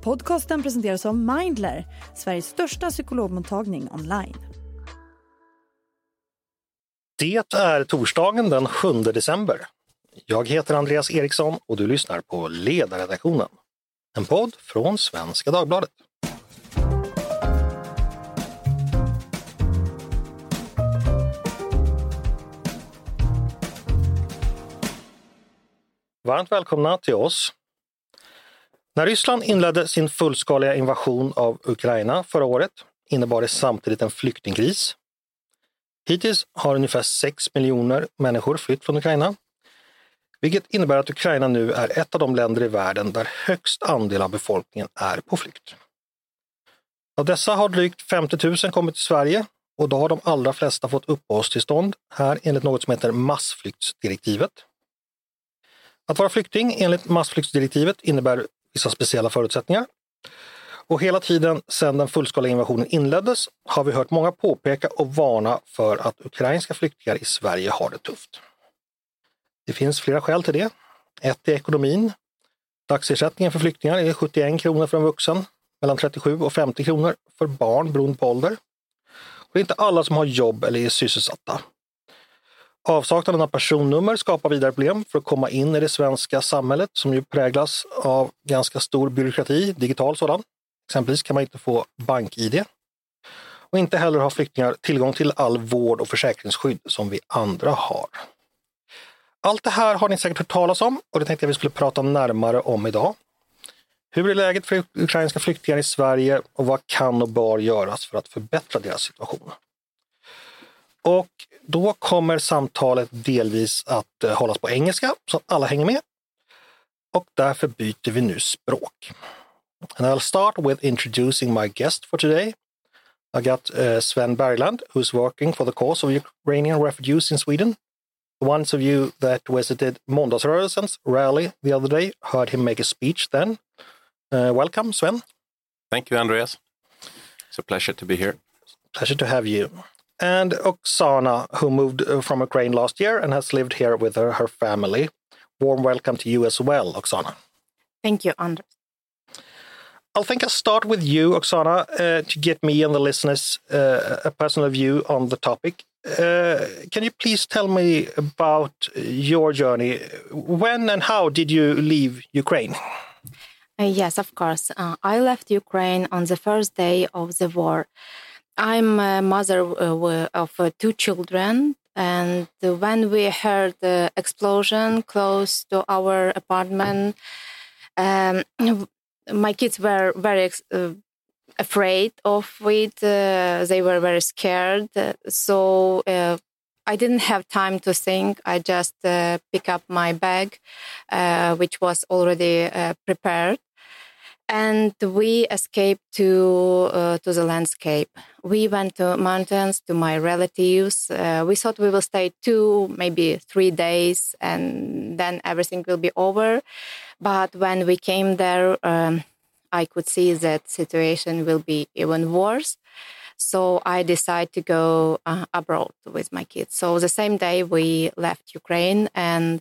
Podcasten presenteras av Mindler, Sveriges största psykologmottagning online. Det är torsdagen den 7 december. Jag heter Andreas Eriksson och du lyssnar på Ledarredaktionen. En podd från Svenska Dagbladet. Varmt välkomna till oss. När Ryssland inledde sin fullskaliga invasion av Ukraina förra året innebar det samtidigt en flyktingkris. Hittills har ungefär 6 miljoner människor flytt från Ukraina, vilket innebär att Ukraina nu är ett av de länder i världen där högst andel av befolkningen är på flykt. Av dessa har drygt 50 000 kommit till Sverige och då har de allra flesta fått uppehållstillstånd här enligt något som heter massflyktsdirektivet. Att vara flykting enligt massflyktsdirektivet innebär vissa speciella förutsättningar. Och hela tiden sedan den fullskaliga invasionen inleddes har vi hört många påpeka och varna för att ukrainska flyktingar i Sverige har det tufft. Det finns flera skäl till det. Ett är ekonomin. Dagsersättningen för flyktingar är 71 kronor för en vuxen, mellan 37 och 50 kronor för barn beroende på ålder. Och det är inte alla som har jobb eller är sysselsatta. Avsaknaden av personnummer skapar vidare problem för att komma in i det svenska samhället som ju präglas av ganska stor byråkrati, digital sådan. Exempelvis kan man inte få bank-id. Och inte heller har flyktingar tillgång till all vård och försäkringsskydd som vi andra har. Allt det här har ni säkert hört talas om och det tänkte jag vi skulle prata närmare om idag. Hur är läget för ukrainska flyktingar i Sverige och vad kan och bör göras för att förbättra deras situation? Och då kommer samtalet delvis att eh, hållas på engelska så att alla hänger med. Och därför byter vi nu språk. And I'll start with introducing my guest for today. I got uh, Sven Bergland, who's working for the cause of Ukrainian refugees in Sweden. The ones of you that visited Måndagsrörelsens rally the other day heard him make a speech then. Uh, welcome, Sven. Thank you, Andreas. It's a pleasure to be here. Pleasure to have you and Oksana, who moved uh, from Ukraine last year and has lived here with her, her family. Warm welcome to you as well, Oksana. Thank you, Anders. I think I'll start with you, Oksana, uh, to get me and the listeners uh, a personal view on the topic. Uh, can you please tell me about your journey? When and how did you leave Ukraine? Uh, yes, of course. Uh, I left Ukraine on the first day of the war. I'm a mother uh, of uh, two children, and when we heard the explosion close to our apartment, um, my kids were very uh, afraid of it. Uh, they were very scared. So uh, I didn't have time to think. I just uh, pick up my bag, which was already prepared, and we escaped to uh, to the landscape. We went to mountains to my relatives. Uh, we thought we will stay two, maybe three days, and then everything will be over. But when we came there, um, I could see that situation will be even worse. So I decided to go uh, abroad with my kids. So the same day we left Ukraine, and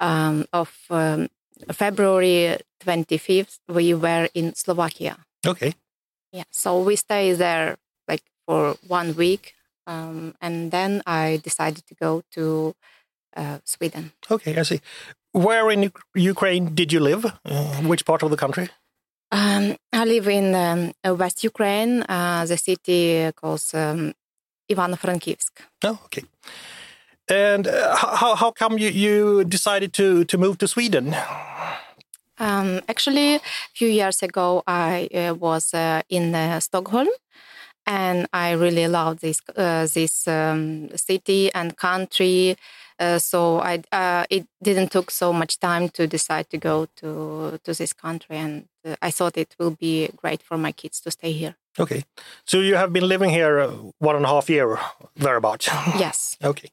um, of um, February 25th, we were in Slovakia. Okay. Yeah. So we stayed there like for one week. Um, and then I decided to go to uh, Sweden. Okay, I see. Where in Ukraine did you live? Uh, which part of the country? Um, I live in um, West Ukraine, uh, the city called um, Ivano-Frankivsk. Oh, okay. And uh, how how come you, you decided to to move to Sweden? Um, actually, a few years ago, I uh, was uh, in uh, Stockholm, and I really loved this uh, this um, city and country. Uh, so I uh, it didn't took so much time to decide to go to to this country, and I thought it will be great for my kids to stay here. Okay, so you have been living here one and a half year, thereabouts. Yes. okay.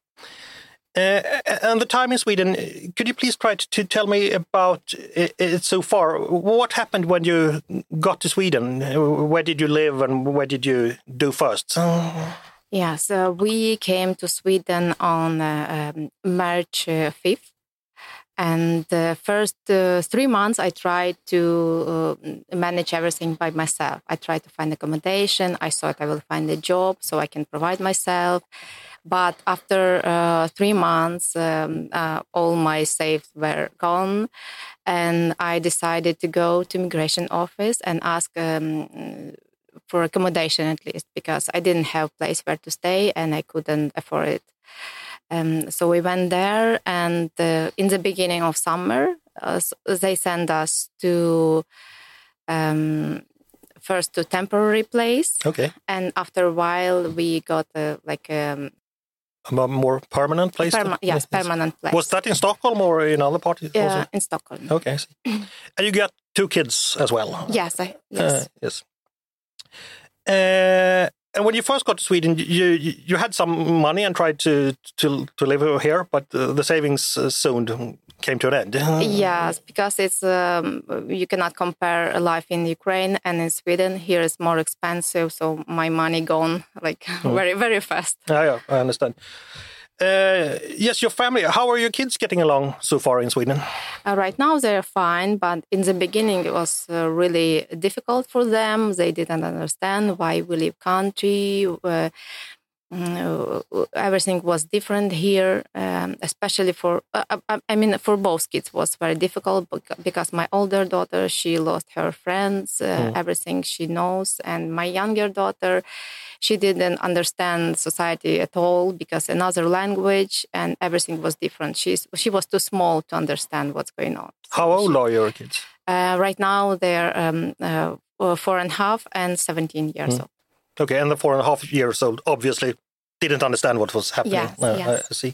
Uh, and the time in Sweden, could you please try to tell me about it, so far? What happened when you got to Sweden? Where did you live and where did you do first? Yeah, so we came to Sweden on uh, um, March uh, 5th. And the first uh, three months, I tried to uh, manage everything by myself. I tried to find accommodation. I thought I will find a job so I can provide myself. But after uh, three months, um, uh, all my saves were gone, and I decided to go to immigration office and ask um, for accommodation at least because I didn't have place where to stay and I couldn't afford it. Um, so we went there, and uh, in the beginning of summer, uh, they sent us to um, first to temporary place. Okay. And after a while, we got a, like um, a more permanent place. Perma- yes, permanent place. Was that in Stockholm or in other parts? Yeah, in Stockholm. Okay, and you got two kids as well. Yes, I, yes. Uh, yes. Uh, and when you first got to Sweden, you you had some money and tried to to to live here, but the savings uh, soon came to an end. Yes, because it's um, you cannot compare a life in Ukraine and in Sweden. Here is more expensive, so my money gone like mm. very very fast. Yeah, yeah, I understand. Uh, yes, your family. How are your kids getting along so far in Sweden? Uh, right now they're fine, but in the beginning it was uh, really difficult for them. They didn't understand why we leave country. Uh, mm, uh, everything was different here, um, especially for uh, I mean for both kids was very difficult because my older daughter she lost her friends, mm. everything she knows, and my younger daughter she didn't understand society at all because another language and everything was different. She's she was too small to understand what's going on. So How old she, are your kids? Uh, right now they're um, uh, four and a half and seventeen years mm. old. Okay, and the four and a half years old obviously didn't understand what was happening. Yes, uh, yes. I see.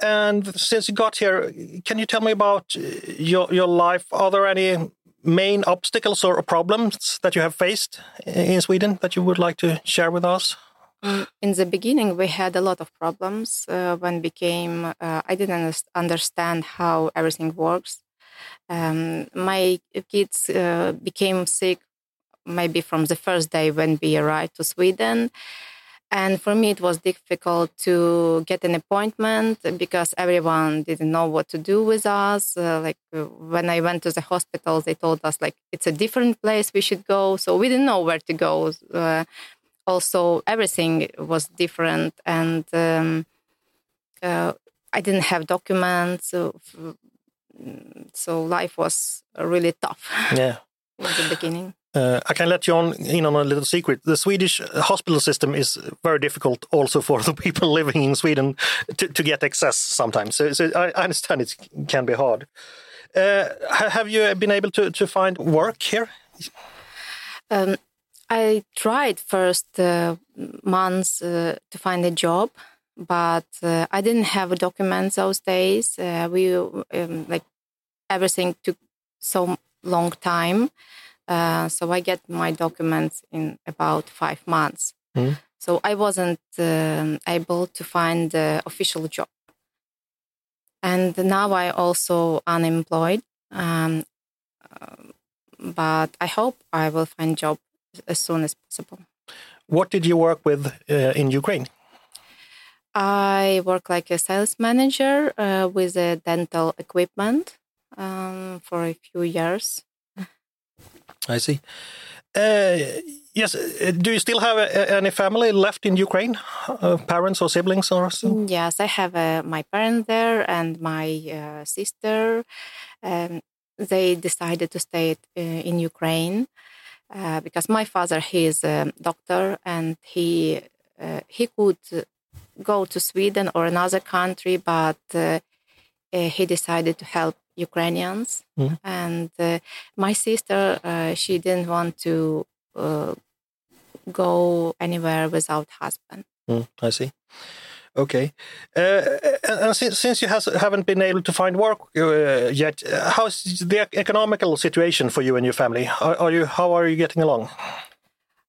And since you got here, can you tell me about uh, your your life? Are there any main obstacles or problems that you have faced in Sweden that you would like to share with us? Mm, in the beginning, we had a lot of problems uh, when became. Uh, I didn't understand how everything works. Um, my kids uh, became sick maybe from the first day when we arrived to Sweden and for me, it was difficult to get an appointment because everyone didn't know what to do with us. Uh, like uh, when I went to the hospital, they told us like it's a different place we should go, so we didn't know where to go. Uh, also, everything was different, and um, uh, I didn't have documents, so, so life was really tough. Yeah, in the beginning. Uh, I can let you on in on a little secret. The Swedish hospital system is very difficult also for the people living in Sweden to, to get access sometimes. So, so I, understand it can be hard. Uh, have you been able to, to find work here? Um, I tried first uh, months uh, to find a job, but uh, I didn't have documents those days. Uh, we um, like everything took so long time. Uh, so I get my documents in about five months. Mm. So I wasn't um, able to find the official job. And now I also unemployed. Um, uh, but I hope I will find job as soon as possible. What did you work with uh, in Ukraine? I work like a sales manager uh, with a dental equipment um, for a few years. I see. Uh, yes. Uh, do you still have uh, any family left in Ukraine? Uh, parents or siblings or so? Yes, I have uh, my parents there and my uh, sister. Um, they decided to stay in Ukraine because my father he is a doctor and he he could go to Sweden or another country, but he decided to help Ukrainians. Mm-hmm. And uh, my sister, uh, she didn't want to uh, go anywhere without husband. Mm, I see. Okay. Uh, and since, since you has, haven't been able to find work uh, yet, how's the economical situation for you and your family? Are, are you how are you getting along?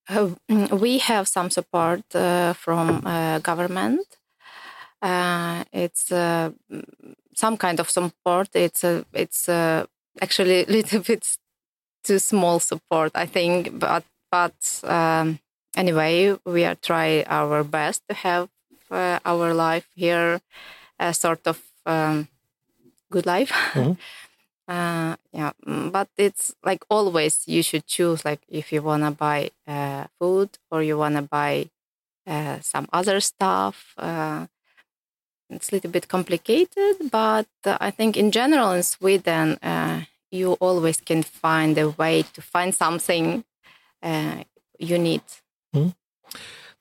Uh, we have some support uh, from uh, government. Uh, it's some kind of support. It's a it's a, actually a little bit too small support, I think. But but um, anyway, we are try our best to have uh, our life here, a sort of um, good life. Mm-hmm. uh, yeah, but it's like always you should choose like if you wanna buy uh, food or you wanna buy uh, some other stuff. Uh, it's a little bit complicated, but I think in general in Sweden uh, you always can find a way to find something you need. Mm-hmm.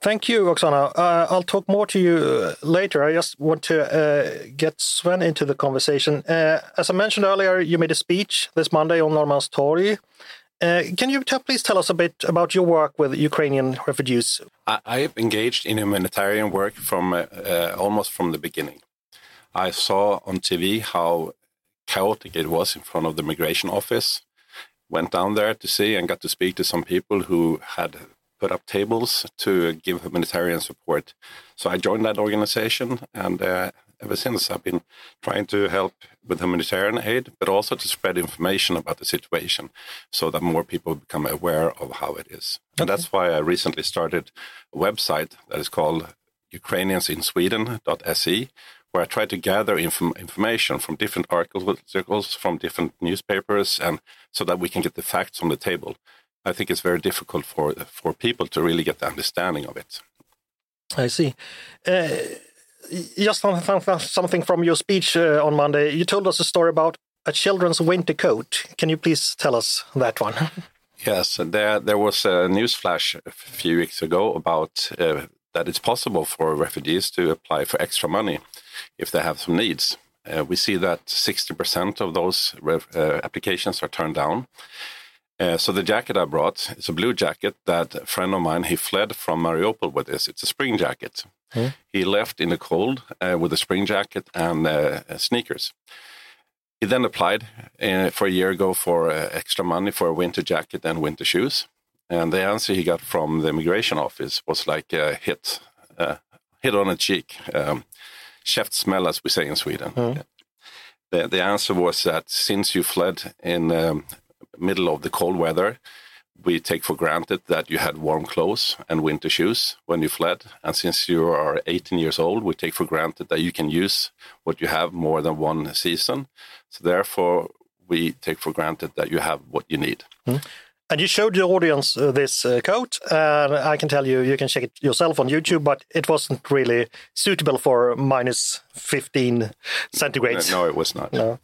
Thank you, Oksana. Uh, I'll talk more to you uh, later. I just want to uh, get Sven into the conversation. Uh, as I mentioned earlier, you made a speech this Monday on Norrmalmstorg. Uh, can you please tell us a bit about your work with Ukrainian refugees? I, have engaged in humanitarian work from uh, almost from the beginning. I saw on TV how chaotic it was in front of the migration office. Went down there to see and got to speak to some people who had put up tables to give humanitarian support. So I joined that organization, and uh, ever since I've been trying to help with humanitarian aid, but also to spread information about the situation so that more people become aware of how it is. Okay. And that's why I recently started a website that is called ukrainiansinsweden.se, where I try to gather inf- information from different articles, from different newspapers, and so that we can get the facts on the table. I think it's very difficult for for people to really get the understanding of it. I see. Uh, just something from your speech uh, on Monday. You told us a story about a children's winter coat. Can you please tell us that one? yes, there there was a news flash a few weeks ago about uh, that it's possible for refugees to apply for extra money if they have some needs. Uh, we see that 60% of those uh, applications are turned down. Uh, so the jacket I brought, it's a blue jacket that a friend of mine he fled from Mariupol with this. It's a spring jacket. Mm. He left in the cold uh, with a spring jacket and uh, sneakers. He then applied uh, for a year ago for uh, extra money for a winter jacket and winter shoes. And the answer he got from the immigration office was like a hit, hit on the cheek, um, smell, as we say in Sweden. Mm. The, the answer was that since you fled in um, middle of the cold weather, we take for granted that you had warm clothes and winter shoes when you fled. And since you are 18 years old, we take for granted that you can use what you have more than one season. So therefore, we take for granted that you have what you need. Mm. And you showed the audience uh, this uh, coat, and I can tell you, you can check it yourself on YouTube, but it wasn't really suitable for minus 15 centigrades. No, it was not. No.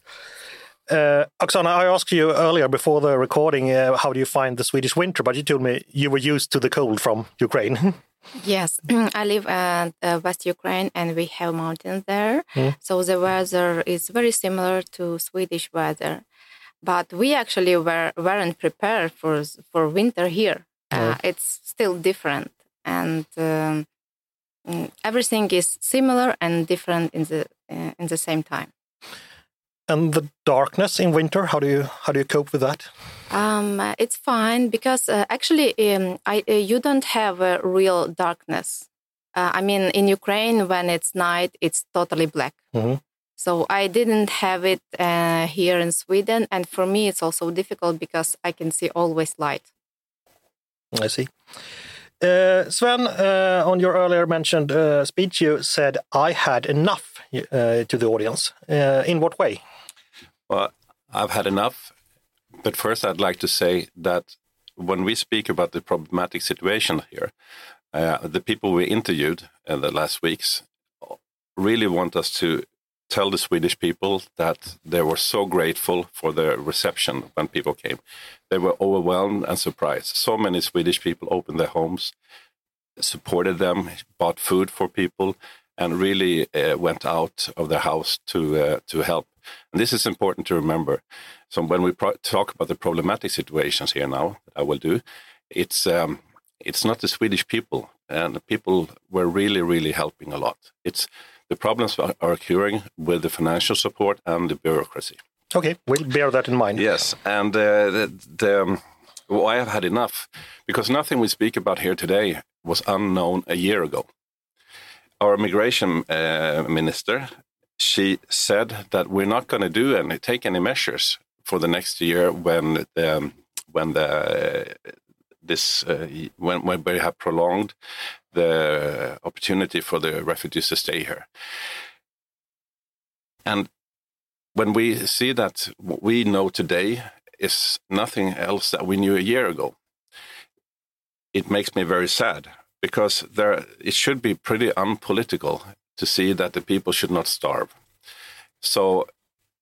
Uh, Oksana, I asked you earlier before the recording, uh, how do you find the Swedish winter? But you told me you were used to the cold from Ukraine. yes, I live in uh, West Ukraine and we have mountains there. Mm. So the weather is very similar to Swedish weather. But we actually were, weren't prepared for, for winter here. Mm. it's still different. And um, mm, everything is similar and different in the, uh, in the same time and the darkness in winter how do you how do you cope with that um, it's fine because uh, actually um, I, uh, you don't have a real darkness uh, i mean in ukraine when it's night it's totally black mm-hmm. so i didn't have it uh, here in sweden and for me it's also difficult because i can see always light i see uh, Sven, uh, on your earlier mentioned speech, you said I had enough to the audience. in what way? Well, I've had enough. But first, I'd like to say that when we speak about the problematic situation here, uh, the people we interviewed in the last weeks really want us to tell the Swedish people that they were so grateful for the reception when people came. They were overwhelmed and surprised. So many Swedish people opened their homes, supported them, bought food for people, and really uh, went out of their house to uh, to help. And this is important to remember. So when we talk about the problematic situations here now, that I will do, it's um, it's not the Swedish people and the people were really, really helping a lot. It's the problems are, are occurring with the financial support and the bureaucracy. Okay, we'll bear that in mind. Yes, and uh, the, the um, well, I have had enough because nothing we speak about here today was unknown a year ago. Our immigration uh, minister, she said that we're not going to do any take any measures for the next year when the when the this uh, when when we have prolonged the opportunity for the refugees to stay here. And when we see that what we know today is nothing else that we knew a year ago, it makes me very sad because there it should be pretty unpolitical to see that the people should not starve. So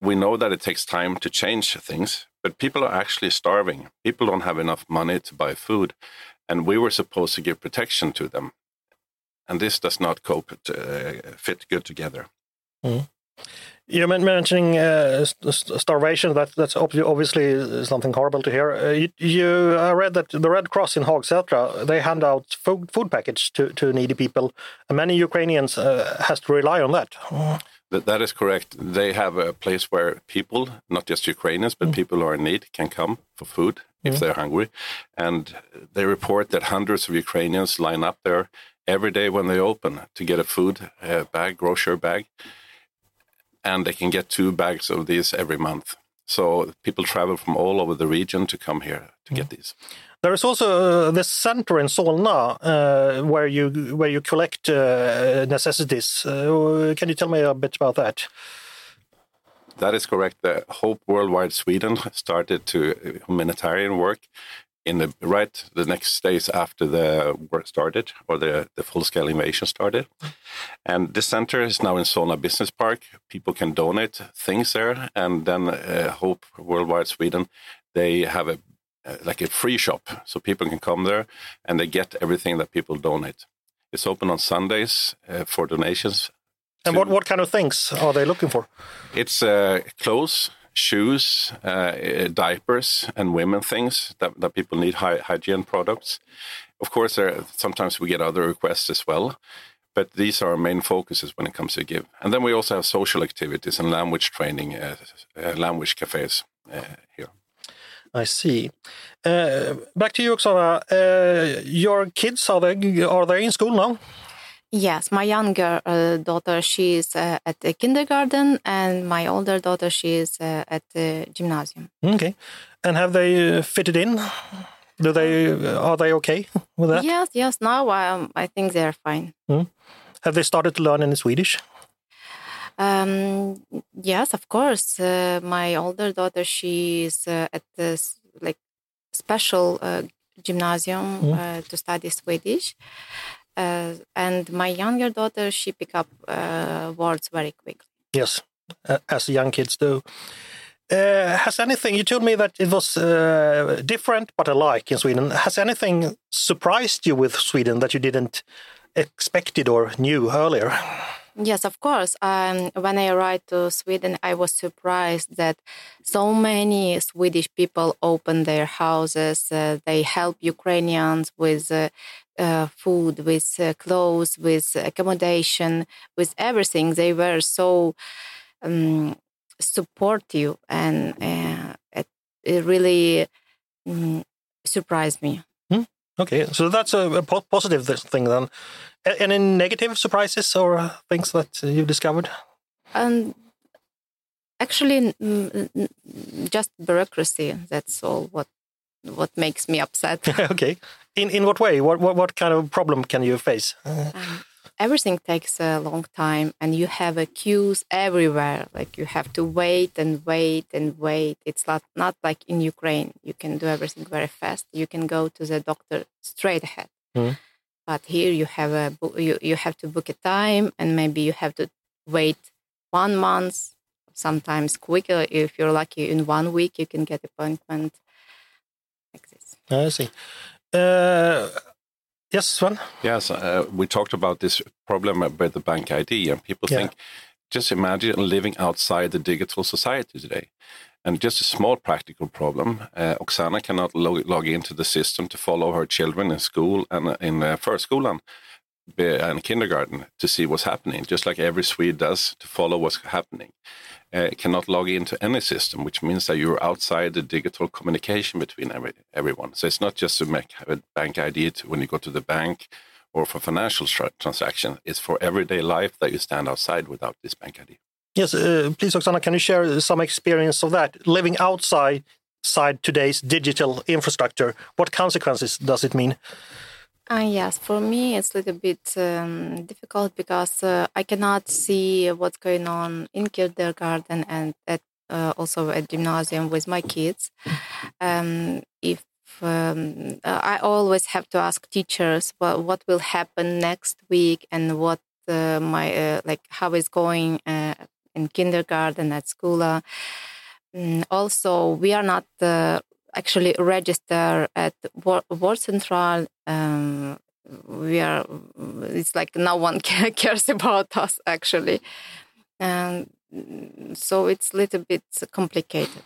we know that it takes time to change things, but people are actually starving. People don't have enough money to buy food, and we were supposed to give protection to them, and this does not cope to, uh, fit good together. Mm. You're mentioning uh, starvation. That that's obviously something horrible to hear. Uh, you, you, I read that the Red Cross in Hagsätra they hand out food food package to, to needy people, and many Ukrainians uh, has to rely on that. That, that is correct. They have a place where people, not just Ukrainians, but mm. people who are in need, can come for food if mm. they're hungry. And they report that hundreds of Ukrainians line up there every day when they open to get a food uh, bag, grocery bag and they can get two bags of these every month. So people travel from all over the region to come here to get these. There is also uh, this center in Solna uh, where you where you collect uh, necessities. Uh, can you tell me a bit about that? That is correct. The Hope Worldwide Sweden started to humanitarian work in the right the next days after the work started or the, the full scale invasion started. And this center is now in Solna Business Park. People can donate things there, and then uh, Hope Worldwide Sweden they have a uh, like a free shop, so people can come there and they get everything that people donate. It's open on Sundays uh, for donations. And what, what kind of things are they looking for? It's uh, clothes, shoes, uh, diapers, and women things that, that people need hy- hygiene products. Of course, there sometimes we get other requests as well, but these are our main focuses when it comes to give. And then we also have social activities and language training, uh, uh, language cafes uh, here. I see. Uh, back to you, Oksana. Uh, your kids are they are they in school now? Yes, my younger uh, daughter she's uh, at the kindergarten, and my older daughter she's uh, at the gymnasium. Okay, and have they uh, fitted in? Do they are they okay with that? Yes, yes. Now um, I think they're fine. Mm. Have they started to learn any Swedish? Um, yes, of course. Uh, my older daughter she's uh, at this like special gymnasium mm. to study Swedish uh, and my younger daughter, she pick up uh, words very quickly. Yes, uh, as young kids do. Uh, has anything, you told me that it was uh, different but alike in Sweden. Has anything surprised you with Sweden that you didn't expect it or knew earlier? Yes, of course. Um, when I arrived to Sweden, I was surprised that so many Swedish people open their houses. Uh, they help Ukrainians with uh, uh, food, with uh, clothes, with accommodation, with everything. They were so um, supportive, and uh, it, it, really um, surprised me. Hmm. Okay, so that's a, a positive thing then. Any negative surprises or things that you discovered? Um, actually, just bureaucracy. That's all. What what makes me upset. okay. In in what way? What what what kind of problem can you face? Um, everything takes a long time, and you have a queues everywhere. Like you have to wait and wait and wait. It's not not like in Ukraine. You can do everything very fast. You can go to the doctor straight ahead. Mm. But here you have a you you have to book a time, and maybe you have to wait one month. Sometimes quicker. If you're lucky, in one week you can get appointment like this. I see. Uh, yes, Sven? Yes, uh, we talked about this problem with the bank ID, and people yeah. think, just imagine living outside the digital society today. And just a small practical problem. Uh, Oksana cannot log, log, into the system to follow her children in school and uh, in uh, förskolan and kindergarten to see what's happening, just like every Swede does to follow what's happening. Uh, cannot log into any system, which means that you're outside the digital communication between every, everyone. So it's not just to make a bank ID to, when you go to the bank or for financial tra transaction. It's for everyday life that you stand outside without this bank ID. Yes, uh, please, Oksana, can you share some experience of that? Living outside side today's digital infrastructure, what consequences does it mean? Uh, yes, for me it's a little bit um, difficult because uh, I cannot see what's going on in kindergarten and at, uh, also at gymnasium with my kids. Um, if um, uh, I always have to ask teachers what what will happen next week and what uh, my uh, like how is going in kindergarten at school. Mm, also, we are not actually register at vårdcentral. Um, we are. It's like no one cares about us actually, and so it's a little bit complicated.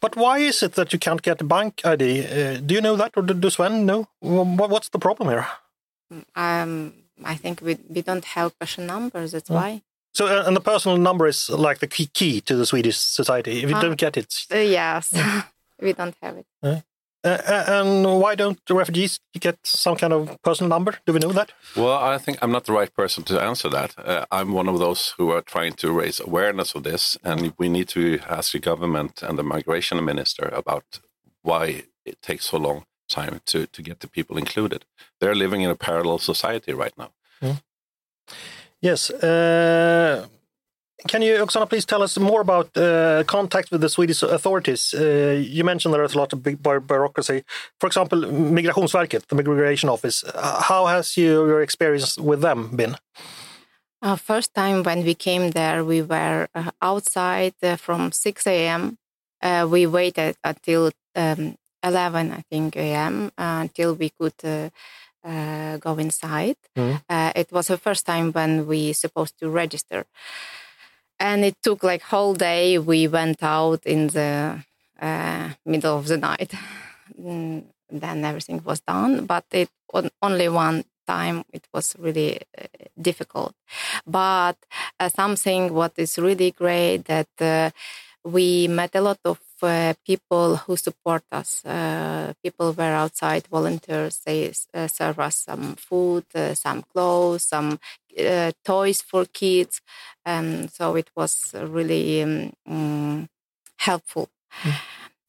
But why is it that you can't get a bank ID? Uh, do you know that, or do Sven know? What's the problem here? Um, I think we we don't have person numbers. That's oh. why. So, uh, and the personal number is like the key, key to the Swedish society. If you uh, don't get it, uh, yes, we don't have it. Uh, uh, and why don't the refugees get some kind of personal number? Do we know that? Well, I think I'm not the right person to answer that. Uh, I'm one of those who are trying to raise awareness of this, and we need to ask the government and the migration minister about why it takes so long time to to get the people included. They're living in a parallel society right now. Mm. Yes. Uh, can you, Oksana, please tell us more about uh, contact with the Swedish authorities? Uh, you mentioned there's a lot of big bureaucracy. For example, Migrationsverket, the Migration Office. Uh, how has you, your experience with them been? Uh, first time when we came there, we were uh, outside uh, from 6 a.m. Uh, we waited until um, 11, I think, a.m. until we could uh, go inside. Mm. Uh, it was the first time when we supposed to register, and it took like whole day. We went out in the uh, middle of the night. Mm, then everything was done, but it only one time it was really uh, difficult. But uh, something what is really great that uh, we met a lot of people who support us. Uh, people were outside volunteers. They uh, serve us some food, uh, some clothes, some uh, toys for kids, and so it was really um, um, helpful. Mm.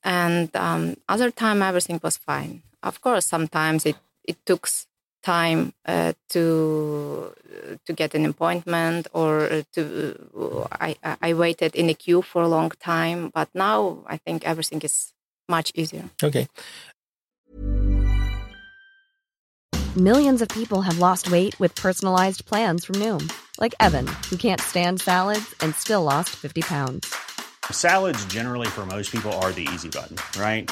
And um, other time, everything was fine. Of course, sometimes it it took time uh, to to get an appointment or to I, I waited in a queue for a long time but now i think everything is much easier. Okay. Millions of people have lost weight with personalized plans from noom like evan who can't stand salads and still lost 50 pounds. Salads generally for most people are the easy button right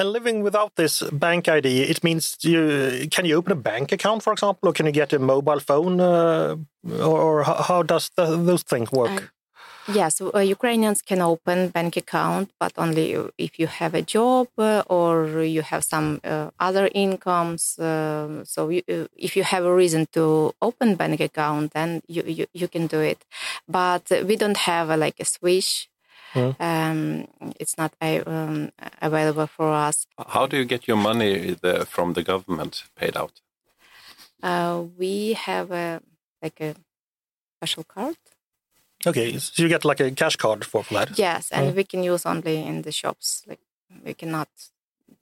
And living without this bank ID, it means you can you open a bank account, for example, or can you get a mobile phone, uh, or how, does the, those things work? Uh, yes, uh, Ukrainians can open bank account, but only if you have a job uh, or you have some uh, other incomes. Um, so you, uh, if you have a reason to open bank account, then you, you, you can do it. But we don't have a, like a Swish Mm. Um, it's not um, available for us. How do you get your money the, from the government paid out? Uh, we have a like a special card. Okay, so you get like a cash card for, for that. Yes, and mm. we can use only in the shops. Like we cannot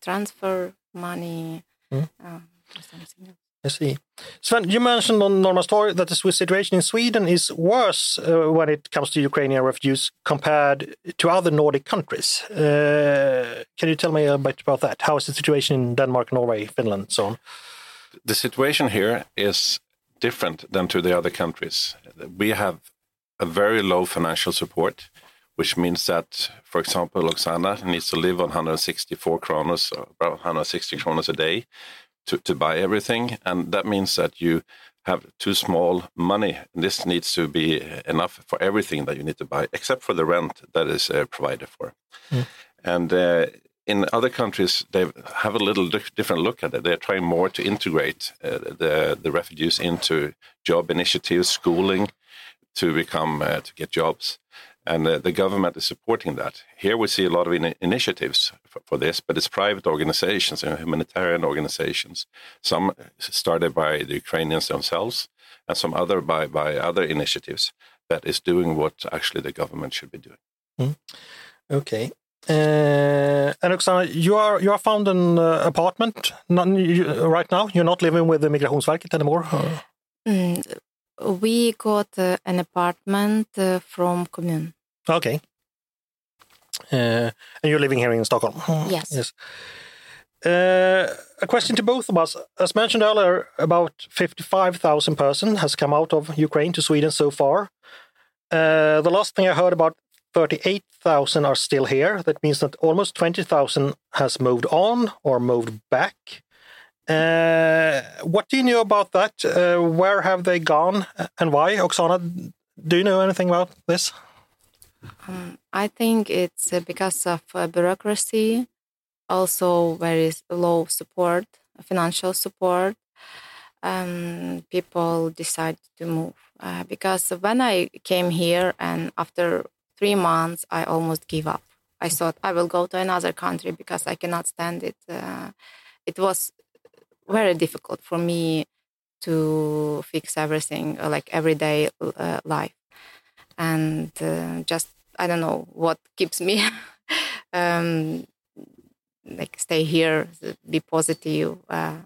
transfer money mm. or something else. I see. Sven, you mentioned on Norrmalmstorg that the situation in Sweden is worse uh, when it comes to Ukrainian refugees compared to other Nordic countries. Uh, can you tell me a bit about that? How is the situation in Denmark, Norway, Finland, so on? The situation here is different than to the other countries. We have a very low financial support, which means that, for example, Oksana needs to live on 164 kronos, about 160 kronos a day, to, to buy everything, and that means that you have too small money. This needs to be enough for everything that you need to buy, except for the rent that is uh, provided for. Mm. And uh, in other countries, they have a little different look at it. They're trying more to integrate uh, the the refugees into job initiatives, schooling, to become uh, to get jobs, and uh, the government is supporting that. Here we see a lot of in initiatives for, for, this, but it's private organizations and humanitarian organizations. Some started by the Ukrainians themselves, and some other by by other initiatives that is doing what actually the government should be doing. Mm. Okay. Uh, and Oksana, you are you are found an uh, apartment not, you, right now. You're not living with the Migrationsverket anymore. Mm, we got uh, an apartment uh, from commune. Okay. Uh, and you're living here in Stockholm. Yes. Yes. Uh, a question to both of us. As mentioned earlier, about 55,000 persons has come out of Ukraine to Sweden so far. the last thing I heard about 38,000 are still here. That means that almost 20,000 has moved on or moved back. Uh, what do you know about that? Uh, where have they gone and why? Oksana, do you know anything about this? Um, I think it's uh, because of uh, bureaucracy, also very low support, financial support. Um, people decide to move uh, because when I came here and after three months, I almost gave up. I thought I will go to another country because I cannot stand it. Uh, it was very difficult for me to fix everything, like everyday uh, life, and uh, just I don't know what keeps me um, like stay here, be positive. Uh,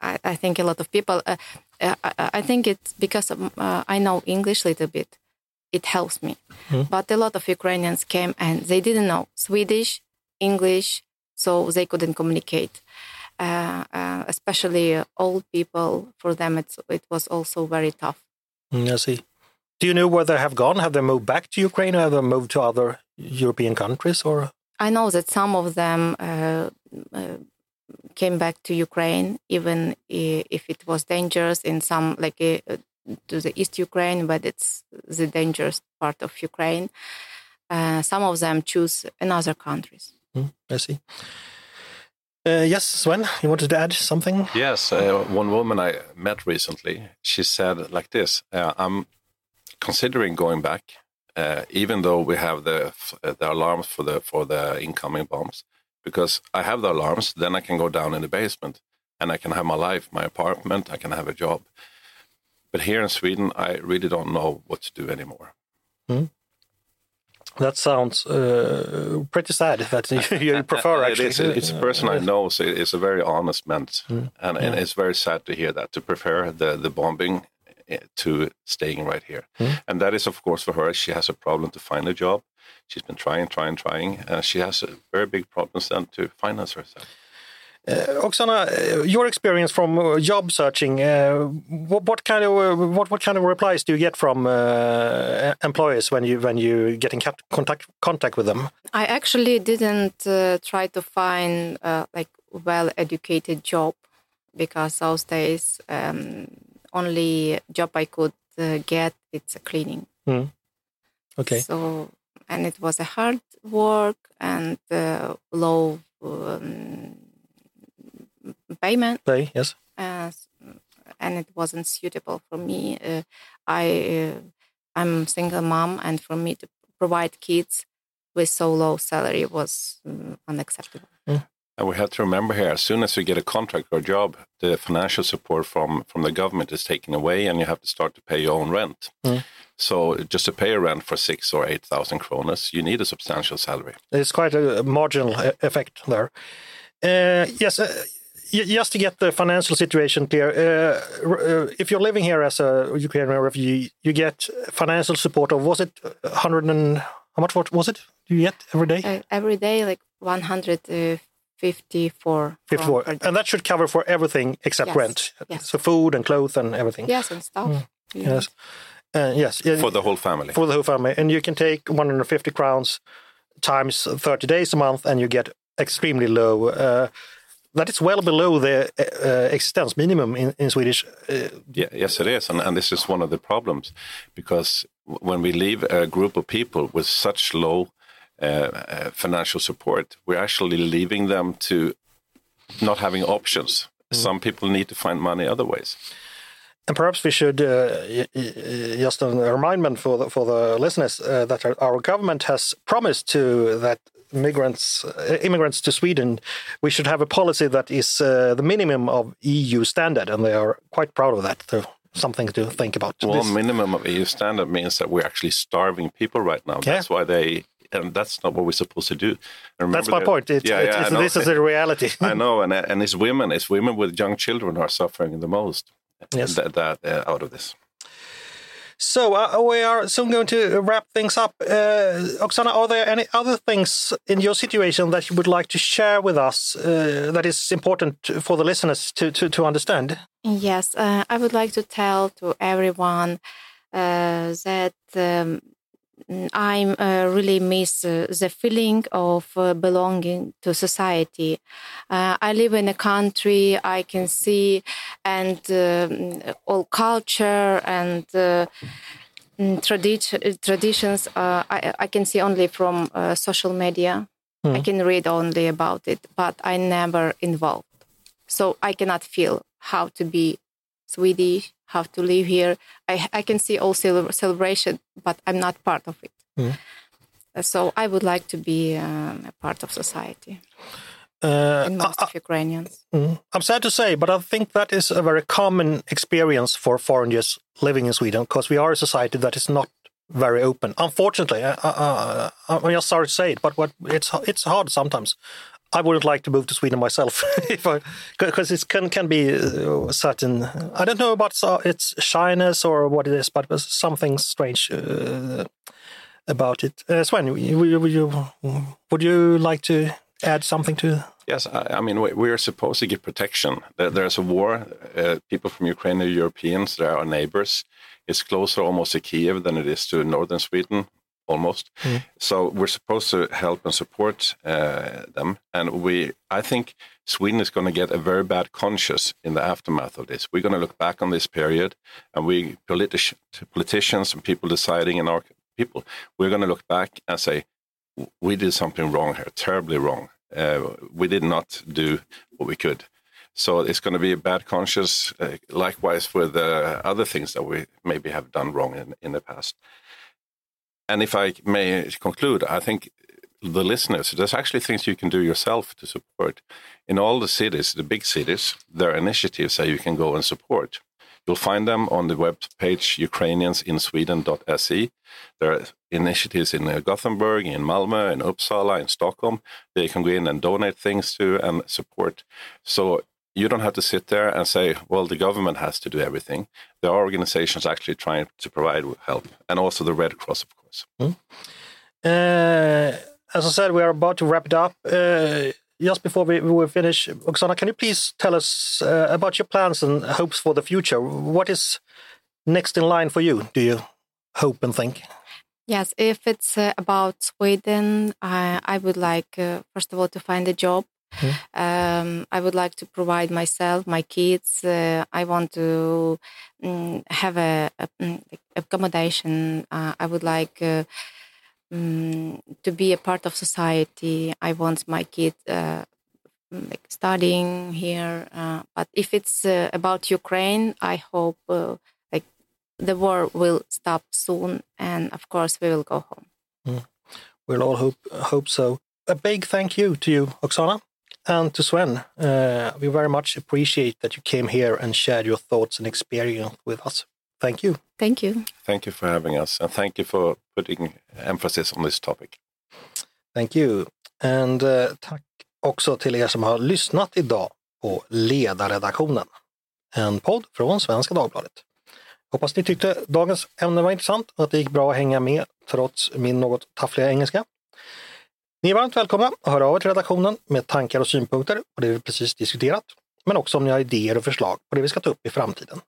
I, I, think a lot of people. Uh, I, I, think it's because of, I know English a little bit it helps me. Mm. But a lot of Ukrainians came and they didn't know Swedish, English, so they couldn't communicate. Uh, uh, especially old people, for them it's, it was also very tough. Mm, I see. Do you know where they have gone? Have they moved back to Ukraine or have they moved to other European countries? Or I know that some of them uh, uh came back to Ukraine, even if it was dangerous in some like uh, to the East Ukraine, but it's the dangerous part of Ukraine. Uh, some of them choose another countries. Mm, I see. Uh, yes, Sven, you wanted to add something? Yes, uh, one woman I met recently, she said like this: uh, "I'm considering going back, uh, even though we have the the alarms for the for the incoming bombs, because I have the alarms. Then I can go down in the basement and I can have my life, my apartment. I can have a job." But here in Sweden, I really don't know what to do anymore. Mm. That sounds uh, pretty sad that you, prefer actually. it is, it's a person I know, so it's a very honest man. Mm. And, and, it's very sad to hear that, to prefer the, the bombing to staying right here. Mm. And that is, of course, for her, she has a problem to find a job. She's been trying, trying, trying. and she has a very big problem then to finance herself. Uh, Oksana, uh, your experience from uh, job searching, uh, what, what, kind of uh, what, what kind of replies do you get from uh, employers when you when you get in contact contact with them? I actually didn't try to find like well educated job because those days um, only job I could get it's a cleaning. Mm. Okay. So and it was a hard work and low. Um, payment. Pay, yes. Uh, and it wasn't suitable for me. Uh, I uh, I'm single mom, and for me to provide kids with so low salary was um, unacceptable. Mm. And we have to remember here: as soon as you get a contract or a job, the financial support from from the government is taken away, and you have to start to pay your own rent. Mm. So just to pay a rent for six or eight thousand kronas, you need a substantial salary. It's quite a marginal effect there. Uh, yes, uh, just to get the financial situation clear, uh, uh, if you're living here as a Ukrainian refugee, you get financial support of was it 100 and how much was it? Do you get every day? Uh, every day, like 150 54. 54. per. And that should cover for everything except Yes, rent. yes. So food and clothes and everything. Yes, and stuff. Mm. Yes. Uh, yes. For the whole family. for the whole family. And you can take 150 crowns times 30 days a month and you get extremely low. Uh, that is well below the uh, uh, existence minimum in, in Swedish. Uh, Yeah, yes, it is, and, and this is one of the problems because when we leave a group of people with such low financial support, we're actually leaving them to not having options. Some people need to find money other ways. and perhaps we should uh, just a reminder for the, for the listeners uh, that our, government has promised to that migrants, uh, immigrants to Sweden, we should have a policy that is uh, the minimum of EU standard, and they are quite proud of that. So something to think about. Well, This- minimum of EU standard means that we're actually starving people right now. Yeah. That's why they, and that's not what we're supposed to do. That's my that- point. It's, yeah, it's, yeah, I it's- know. this is a reality. I know, and and it's women, it's women with young children who are suffering the most. Yes. that, that uh, out of this. So uh, we are soon going to wrap things up. Uh, Oksana, are there any other things in your situation that you would like to share with us uh, that is important for the listeners to, to, to understand? Yes, uh, I would like to tell to everyone uh, that um, I uh, really miss uh, the feeling of uh, belonging to society. Uh, I live in a country I can see and um, all culture and uh, mm, tradi- traditions uh, I, I can see only from uh, social media. I can read only about it, but I never involved. So I cannot feel how to be Swedish, have to live here. I, I can see all cele- celebration, but I'm not part of it. Mm. Uh, So I would like to be um, a part of society. Uh, most of Ukrainians. Mm. I'm sad to say, but I think that is a very common experience for foreigners living in Sweden because we are a society that is not very open. Unfortunately, uh, uh, uh, I'm just sorry to say it, but what it's it's hard sometimes. I wouldn't like to move to Sweden myself because it can can be uh, certain. I don't know about its shyness or what it is, but something strange uh, about it. Uh, Sven, would you, would you would you like to add something to? Yes, I, I mean we, we are supposed to give protection. There, there's a war. Uh, people from Ukraine are Europeans. They are our neighbors. It's closer almost to Kiev than it is to northern Sweden, almost. So we're supposed to help and support uh, them. And we, I think, Sweden is going to get a very bad conscience in the aftermath of this. We're going to look back on this period, and we politi- politicians and people deciding in our people, we're going to look back and say, we did something wrong here, terribly wrong. Uh, we did not do what we could. So it's going to be a bad conscience. Uh, likewise with uh, other things that we maybe have done wrong in, in the past. And if I may conclude, I think the listeners, there's actually things you can do yourself to support. In all the cities, the big cities, there are initiatives that you can go and support. You'll find them on the web page ukrainiansinsweden.se. There are initiatives in uh, Gothenburg, in Malmö, in Uppsala, in Stockholm. They can go in and donate things to and support. So you don't have to sit there and say, well, the government has to do everything. There are organizations actually trying to provide help, and also the Red Cross, of course. Uh, as I said, we are about to wrap it up. Uh, just before we, we finish, Oksana, can you please tell us uh, about your plans and hopes for the future? What is next in line for you? Do you hope and think? Yes, if it's uh, about Sweden, I, I would like, uh, first of all, to find a job. Um, I would like to provide myself, my kids. Uh, I want to mm, have a, a mm, accommodation. Uh, I would like uh, mm, to be a part of society. I want my kids uh, mm, like studying here. Uh, but if it's uh, about Ukraine, I hope uh, like the war will stop soon, and of course we will go home. We'll all hope hope so. A big thank you to you, Oksana, and to Sven. Uh, we very much appreciate that you came here and shared your thoughts and experience with us. Thank you. Thank you. Thank you for having us, and thank you for putting emphasis on this topic. Thank you. And eh, tack också till er som har lyssnat idag på Ledarredaktionen. En podd från Svenska Dagbladet. Hoppas ni tyckte dagens ämne var intressant och att det gick bra att hänga med trots min något taffliga engelska. Ni är varmt välkomna att höra av er till redaktionen med tankar och synpunkter på det vi precis diskuterat, men också om ni har idéer och förslag på det vi ska ta upp i framtiden.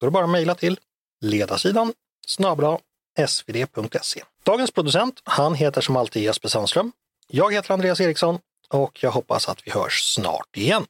Då är det bara att mejla till ledarsidan snabla svd.se. Dagens producent, han heter som alltid Jesper Sandström. Jag heter Andreas Eriksson och jag hoppas att vi hörs snart igen.